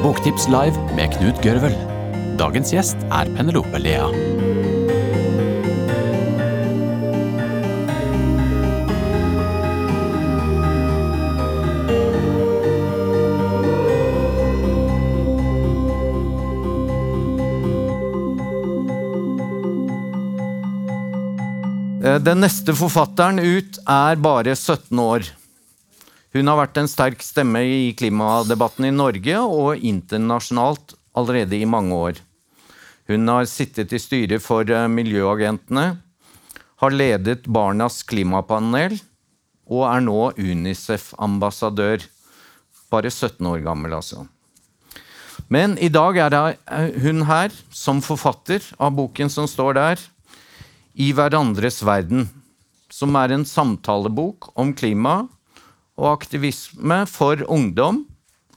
Boktips live med Knut Gørvel. Dagens gjest er Penelope Lea. Eh, Den neste forfatteren ut er bare 17 år. Hun har vært en sterk stemme i klimadebatten i Norge og internasjonalt allerede i mange år. Hun har sittet i styret for eh, Miljøagentene, har ledet Barnas klimapanel og er nå Unicef-ambassadør. Bare 17 år gammel, altså. Men i dag er eh, hun her som forfatter av boken som står der, i hverandres verden, som er en samtalebok om klima og aktivisme for ungdom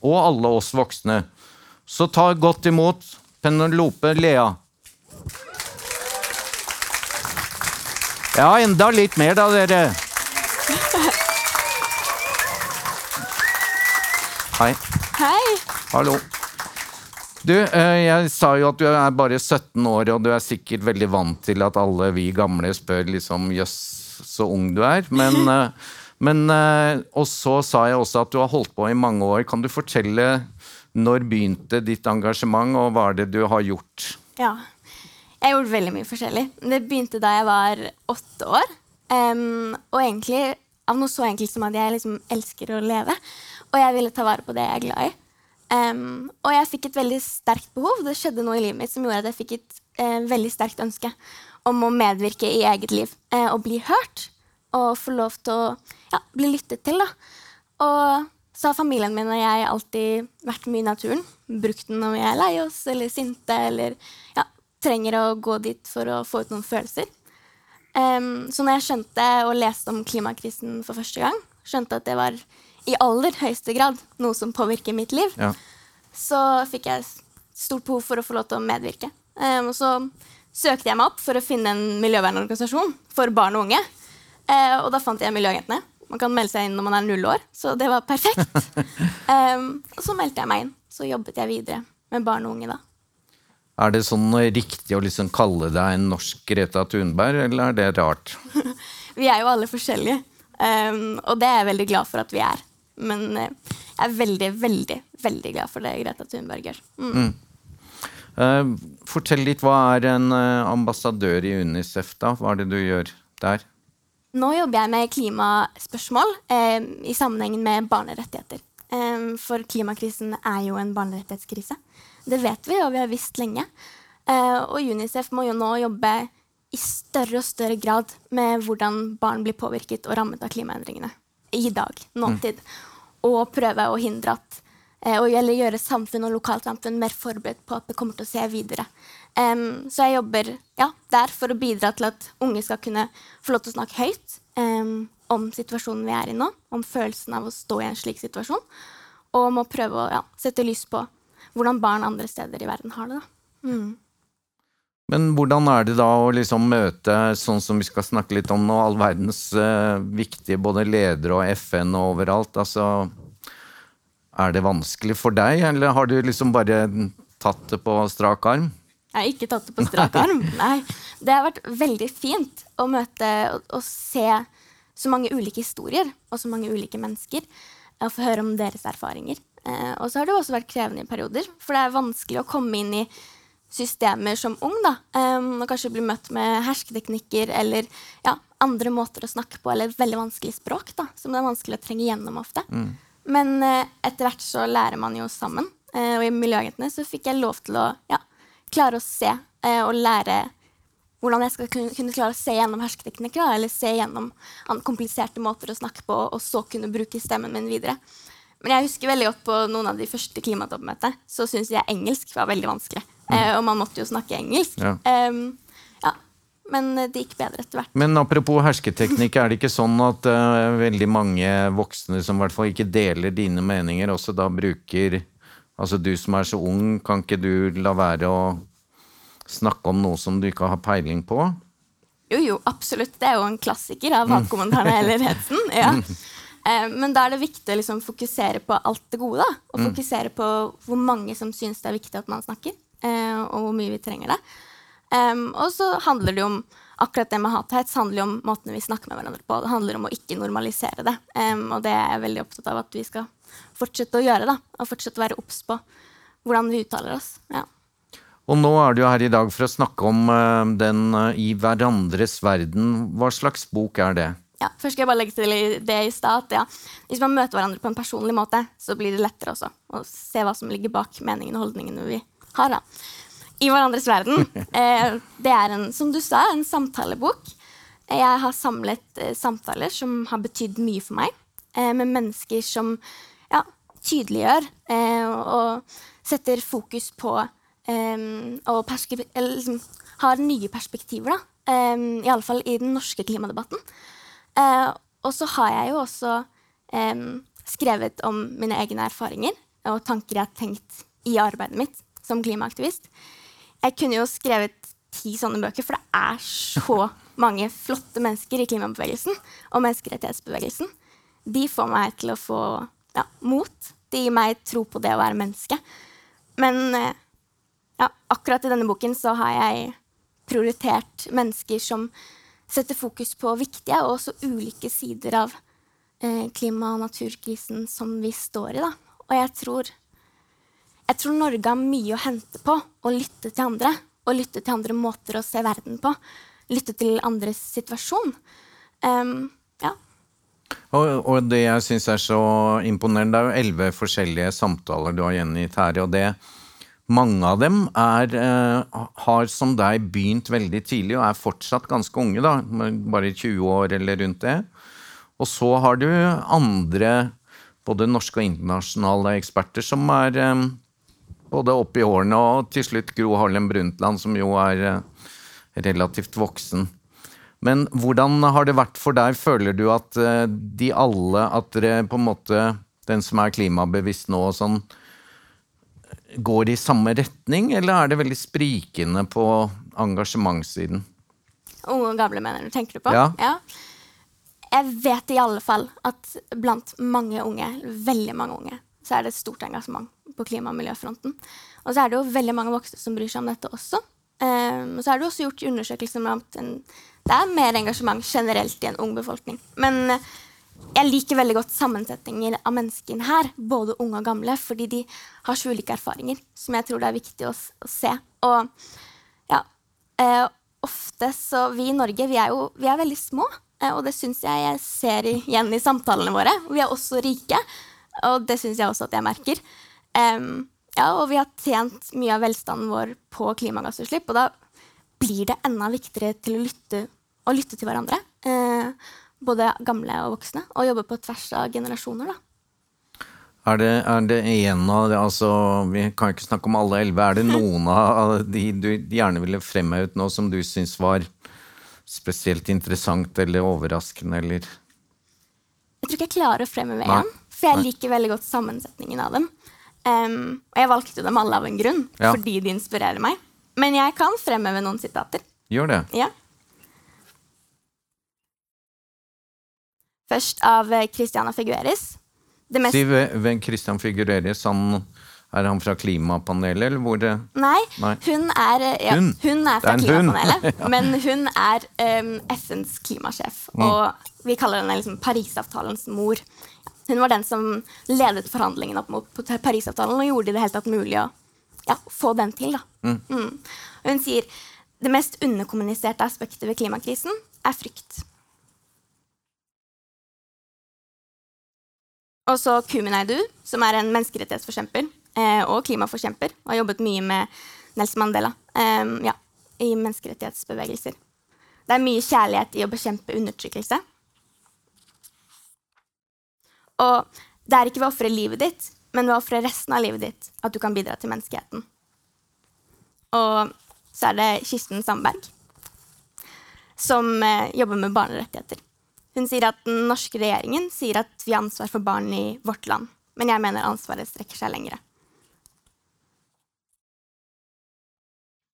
og alle oss voksne. Så ta godt imot Penelope Lea. Ja, enda litt mer da, dere. Hei. Hei! Hallo. Du, eh, jeg sa jo at du er bare 17 år, og du er sikkert veldig vant til at alle vi gamle spør liksom jøss, så ung du er. Men, eh, men eh, Og så sa jeg også at du har holdt på i mange år. Kan du fortelle når begynte ditt engasjement, og hva er det du har gjort? Ja. Jeg har gjort veldig mye forskjellig. Det begynte da jeg var åtte år. Um, og egentlig av noe så enkelt som at jeg liksom elsker å leve. Og jeg ville ta vare på det jeg er glad i. Um, og jeg fikk et veldig sterkt behov. Det skjedde noe i livet mitt som gjorde at jeg fikk et uh, veldig sterkt ønske om å medvirke i eget liv. uh, og bli hørt. Og få lov til å ja, bli lyttet til. da. Og så har familien min og jeg alltid vært mye i naturen. Brukt den når vi er lei oss eller sinte eller ja, trenger å gå dit for å få ut noen følelser. Um, så når jeg skjønte og leste om klimakrisen for første gang, skjønte at det var i aller høyeste grad noe som påvirker mitt liv, Ja. så fikk jeg stort behov for å få lov til å medvirke. Um, og så søkte jeg meg opp for å finne en miljøvernorganisasjon for barn og unge. Eh, og da fant jeg Miljøagentene. Man kan melde seg inn når man er null år, så det var perfekt. Em, og så meldte jeg meg inn. Så jobbet jeg videre med barn og unge da. Er det sånn riktig å liksom kalle deg en norsk Greta Thunberg, eller er det rart? Vi er jo alle forskjellige, um, og det er jeg veldig glad for at vi er. Men uh, jeg er veldig, veldig, veldig glad for det Greta Thunberg gjør. Mm. Eh, fortell litt, hva er en eh, ambassadør i Unicef, da? Hva er det du gjør der? Nå jobber jeg med klimaspørsmål eh, i sammenhengen med barnerettigheter. Eh, for klimakrisen er jo en barnerettighetskrise. Det vet vi, og vi har visst lenge. Eh, og Unicef må jo nå jobbe i større og større grad med hvordan barn blir påvirket og rammet av klimaendringene i dag, nåtid. Og prøve å hindre at eh, eller gjøre samfunn og lokalsamfunn mer forberedt på at det kommer til å se videre. Em, så jeg jobber ja, der for å bidra til at unge skal kunne få lov til å snakke høyt um, om situasjonen vi er i nå, om følelsen av å stå i en slik situasjon, og om å prøve å ja, sette lys på hvordan barn andre steder i verden har det. Mm. Men hvordan er det da å liksom møte, sånn som vi skal snakke litt om nå, all verdens uh, viktige både ledere og FN og overalt? Altså, er det vanskelig for deg, eller har du liksom bare tatt det på strak arm? Jeg har ikke tatt det på strak arm. Nei. Det har vært veldig fint å møte og, og se så mange ulike historier og så mange ulike mennesker. Og få høre om deres erfaringer. Eh, og så har det også vært krevende i perioder, for det er vanskelig å komme inn i systemer som ung. da, um, Og kanskje bli møtt med hersketeknikker eller ja, andre måter å snakke på, eller veldig vanskelig språk da, som det er vanskelig å trenge gjennom ofte. Men eh, etter hvert så lærer man jo sammen. Eh, og i Miljøagentene så fikk jeg lov til å ja, klare å se eh, og lære hvordan jeg skal kunne, klare å se gjennom hersketeknikker, eller se gjennom kompliserte måter å snakke på, og så kunne bruke stemmen min videre. Men jeg husker veldig godt på noen av de første klimatoppmøtene, så syntes jeg engelsk var veldig vanskelig. Eh, og man måtte jo snakke engelsk. Ja. Um, ja. Men det gikk bedre etter hvert. Men apropos hersketeknikk, er det ikke sånn at uh, veldig mange voksne som i hvert fall ikke deler dine meninger, også da bruker Altså du som er så ung, kan ikke du la være å snakke om noe som du ikke har peiling på? Jo, jo, absolutt. Det er jo en klassiker av hatkommentarene eller hetsen. Ja. Eh, men da er det viktig å liksom fokusere på alt det gode. Da. Og Mm. fokusere på hvor mange som syns det er viktig at man snakker, eh, og hvor mye vi trenger det. Og så handler det jo om akkurat det med hat og hets handler jo om måten vi snakker med hverandre på. Det handler om å ikke normalisere det. Og det er jeg veldig opptatt av at vi skal fortsette å gjøre. da, Og fortsette å være obs på hvordan vi uttaler oss. Ja. Og nå er du her i dag for å snakke om uh, den uh, I hverandres verden. Hva slags bok er det? Ja, først skal jeg bare legge til det i stad ja, hvis man møter hverandre på en personlig måte, så blir det lettere også å se hva som ligger bak meningene og holdningene vi har. da. I hverandres verden. Eh, det er en, som du sa, en samtalebok. Jeg har samlet samtaler som har betydd mye for meg, eh, med mennesker som ja, tydeliggjør eh, og, setter fokus på eh, og eller liksom, har nye perspektiver, da. Eh, I alle fall i den norske klimadebatten. Eh, og så har jeg jo også eh, skrevet om mine egne erfaringer og tanker jeg har tenkt i arbeidet mitt som klimaaktivist. Jeg kunne jo skrevet ti sånne bøker, for det er så mange flotte mennesker i klimabevegelsen og menneskerettighetsbevegelsen. De får meg til å få ja, mot. Det gir meg tro på det å være menneske. Men eh, ja, akkurat i denne boken så har jeg prioritert mennesker som setter fokus på viktige og også ulike sider av eh, klima- og naturkrisen som vi står i. Da. Og jeg tror, jeg tror Norge har mye å hente på å lytte til andre. Og lytte til andre måter å se verden på. Lytte til andres situasjon. Um, ja. Og, og det jeg syns er så imponerende, det er jo elleve forskjellige samtaler du har gjengitt her. Og det mange av dem er, eh, har som deg begynt veldig tidlig og er fortsatt ganske unge, da. Bare 20 år eller rundt det. Og så har du andre, både norske og internasjonale eksperter, som er eh, både oppe i årene og til slutt Gro Harlem Brundtland, som jo er eh, relativt voksen. Men hvordan har det vært for deg? Føler du at eh, de alle, at dere på en måte, den som er klimabevisst nå og sånn, går i samme retning, eller er det veldig sprikende på engasjementssiden? Unge og gamle, mener du, tenker du på? Ja. Jeg vet i alle fall at blant mange unge, veldig mange unge, så er det et stort engasjement på klima- og miljøfronten. Og så er det jo veldig mange voksne som bryr seg om dette også. Um, og så er det også gjort undersøkelser at en, det er mer engasjement generelt i en ung befolkning. Men eh, jeg liker veldig godt sammensetninger av menneskene her, både unge og gamle, fordi de har så ulike erfaringer som jeg tror det er viktig å, å se. Og ja, eh, ofte så Vi i Norge vi er jo vi er veldig små, eh, og det syns jeg jeg ser igjen i samtalene våre. Vi er også rike, og det syns jeg også at jeg merker. Em, ja, og vi har tjent mye av velstanden vår på klimagassutslipp, og da blir det enda viktigere til å lytte, å lytte til hverandre. Eh, både gamle og voksne, og jobbe på tvers av generasjoner. da. Er det, er det en av det, altså, Vi kan ikke snakke om alle elleve. Er det noen av de du gjerne ville fremhevet nå, som du syns var spesielt interessant eller overraskende, eller Jeg tror ikke jeg klarer å fremheve én, for jeg Nei. liker veldig godt sammensetningen av dem. Um, og jeg valgte dem alle av en grunn, Ja. fordi de inspirerer meg. Men jeg kan fremheve noen sitater. Gjør det. Ja. Først av eh, Christiana Figueres. Det mest Si ve- hvem Christian Figueres han er han fra klimapanelet, eller hvor det Nei, Nei. hun er, eh, ja, Hun? hun er fra er klimapanelet. ja. Men hun er um, FNs klimasjef, Mm. og vi kaller henne liksom Parisavtalens mor. Hun var den som ledet forhandlingene opp mot Parisavtalen og gjorde det helt tatt mulig å ja, få den til. Mm. Og hun sier det mest underkommuniserte aspektet ved klimakrisen er frykt. Og så Kuminaidu, som er en menneskerettighetsforkjemper eh, og klimaforkjemper. Og har jobbet mye med Nelson Mandela eh, ja, i menneskerettighetsbevegelser. Det er mye kjærlighet i å bekjempe undertrykkelse. Og det er ikke ved å ofre livet ditt, men ved å ofre resten av livet ditt at du kan bidra til menneskeheten. Og så er det Kirsten Sandberg, som eh, jobber med barnerettigheter. Hun sier at den norske regjeringen sier at vi har ansvar for barn i vårt land. Men jeg mener ansvaret strekker seg lengre.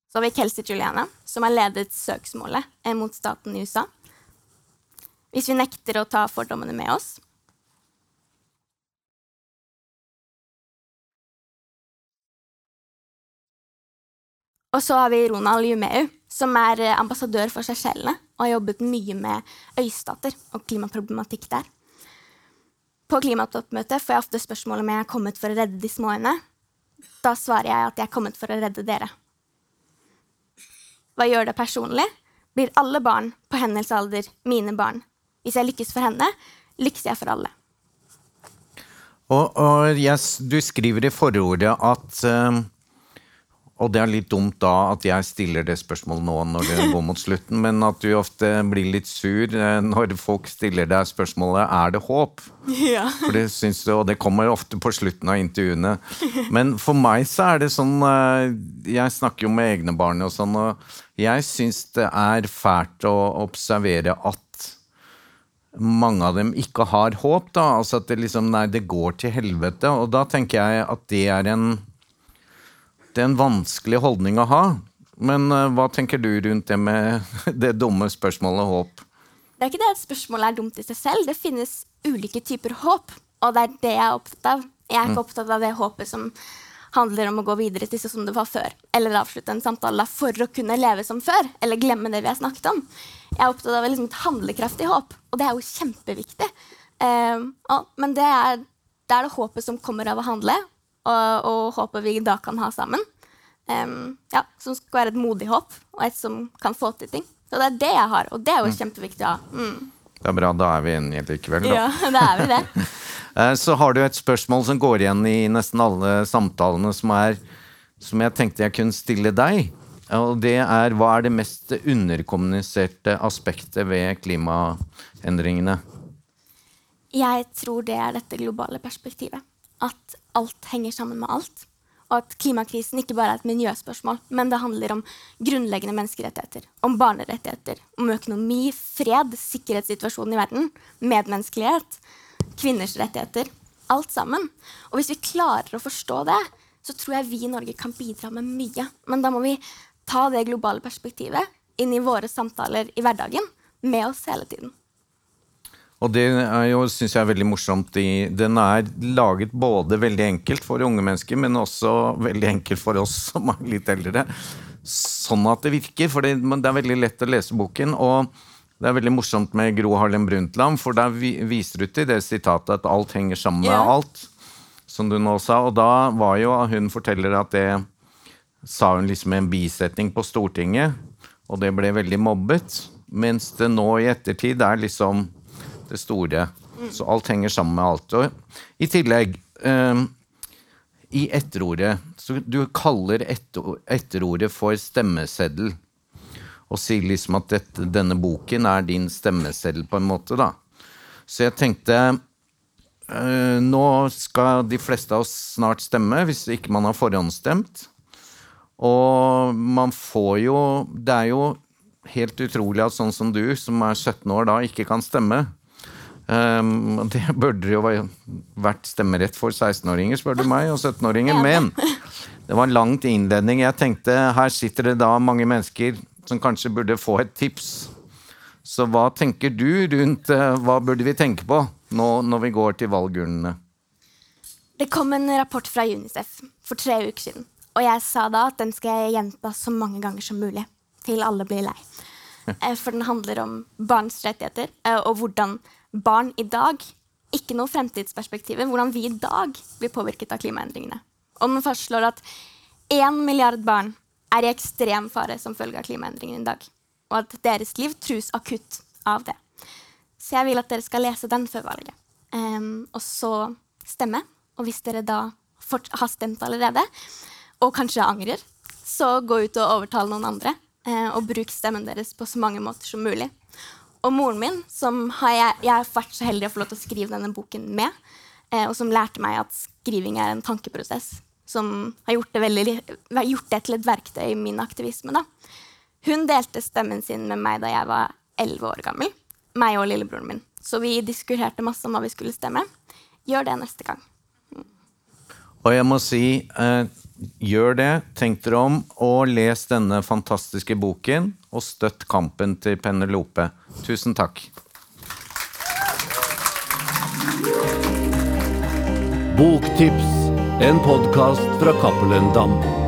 Så har vi Kelsey Juliana, som har ledet søksmålet eh, mot staten i USA. Hvis vi nekter å ta fordommene med oss, Og så har vi Ronald Jumeu, som er eh, ambassadør for Seychellene og har jobbet mye med øystater og klimaproblematikk der. På klimatoppmøtet får jeg ofte spørsmål om jeg er kommet for å redde de små øyene. Da svarer jeg at jeg er kommet for å redde dere. Hva gjør det personlig? Blir alle barn på hennes alder mine barn? Hvis jeg lykkes for henne, lykkes jeg for alle. Og, og yes, du skriver i forordet at um og det er litt dumt da at jeg stiller det spørsmålet nå når det går mot slutten, men at du ofte blir litt sur eh, når folk stiller deg spørsmålet er det håp. Ja. For det synes du, Og det kommer ofte på slutten av intervjuene. Men for meg så er det sånn eh, Jeg snakker jo med egne barn og sånn, og jeg syns det er fælt å observere at mange av dem ikke har håp. da, altså at det liksom, Nei, det går til helvete. Og da tenker jeg at det er en det en vanskelig holdning å ha. Men uh, hva tenker du rundt det med det dumme spørsmålet håp? Det er ikke det at spørsmålet er dumt i seg selv. Det finnes ulike typer håp, og det er det jeg er opptatt av. Jeg er ikke mm. opptatt av det håpet som handler om å gå videre til sånn som det var før, eller avslutte en samtale for å kunne leve som før, eller glemme det vi har snakket om. Jeg er opptatt av liksom et handlekraftig håp, og det er jo kjempeviktig. Uh, men det er, det er det håpet som kommer av å handle, og, og håpet vi da kan ha sammen. Um, ja, som skal være et modig håp, og et som kan få til ting. Så det er det jeg har, og det er jo mm. kjempeviktig å ha. Mm. Det er bra, da er vi enige likevel. Da. Ja, det er vi det. Eh, så har du et spørsmål som går igjen i nesten alle samtalene, som, er, som jeg tenkte jeg kunne stille deg. Og det er hva er det mest underkommuniserte aspektet ved klimaendringene? Jeg tror det er dette globale perspektivet at alt henger sammen med alt. Og at klimakrisen ikke bare er et miljøspørsmål, men det handler om grunnleggende menneskerettigheter, om barnerettigheter, om økonomi, fred, sikkerhetssituasjonen i verden, medmenneskelighet, kvinners rettigheter. Alt sammen. Og hvis vi klarer å forstå det, så tror jeg vi i Norge kan bidra med mye. Men da må vi ta det globale perspektivet inn i våre samtaler i hverdagen med oss hele tiden. Og det er jo, synes jeg er veldig morsomt. Den er laget både veldig enkelt for unge mennesker, men også veldig enkelt for oss som er litt eldre. Sånn at det virker, for det, det er veldig lett å lese boken. Og det er veldig morsomt med Gro Harlem Brundtland, for der viser du til det sitatet at alt henger sammen med yeah. alt. Som du nå sa. Og da var jo hun forteller at det sa hun liksom en bisetning på Stortinget, og det ble veldig mobbet. Mens det nå i ettertid er liksom det store. Så alt henger sammen med alt. Og I tillegg um, I etterordet så Du kaller etter, etterordet for stemmeseddel. Og sier liksom at dette, denne boken er din stemmeseddel, på en måte. da. Så jeg tenkte uh, Nå skal de fleste av oss snart stemme, hvis ikke man har forhåndsstemt. Og man får jo Det er jo helt utrolig at sånn som du, som er 17 år da, ikke kan stemme. Um, det burde jo vært stemmerett for 16-åringer, spør du meg, og 17-åringer. Men det var en langt innledning. Jeg tenkte her sitter det da mange mennesker som kanskje burde få et tips. Så hva tenker du rundt uh, hva burde vi tenke på nå når vi går til valgurnene? Det kom en rapport fra Unicef for tre uker siden. Og jeg sa da at den skal jeg gjenta så mange ganger som mulig. Til alle blir lei. Eh, for den handler om barns rettigheter eh, og hvordan barn i dag, ikke noe fremtidsperspektiv, hvordan vi i dag blir påvirket av klimaendringene. Og den fastslår at én milliard barn er i ekstrem fare som følge av klimaendringene i dag. Og at deres liv trus akutt av det. Så jeg vil at dere skal lese den før valget. Um, og så stemme. Og hvis dere da har stemt allerede, og kanskje angrer, så gå ut og overtale noen andre. Uh, og bruk stemmen deres på så mange måter som mulig. Og moren min, som har jeg, jeg har vært så heldig å få lov til å skrive denne boken med, eh, og som lærte meg at skriving er en tankeprosess, som har gjort det, veldig, gjort det til et verktøy i min aktivisme. Da. Hun delte stemmen sin med meg da jeg var elleve år gammel. Meg og lillebroren min. Så vi diskuterte masse om hva vi skulle stemme. Gjør det neste gang. Og jeg må si eh, gjør det, tenk dere om, og les denne fantastiske boken. Og støtt kampen til Penelope. Tusen takk. Boktips, en podkast fra Cappelen Dam.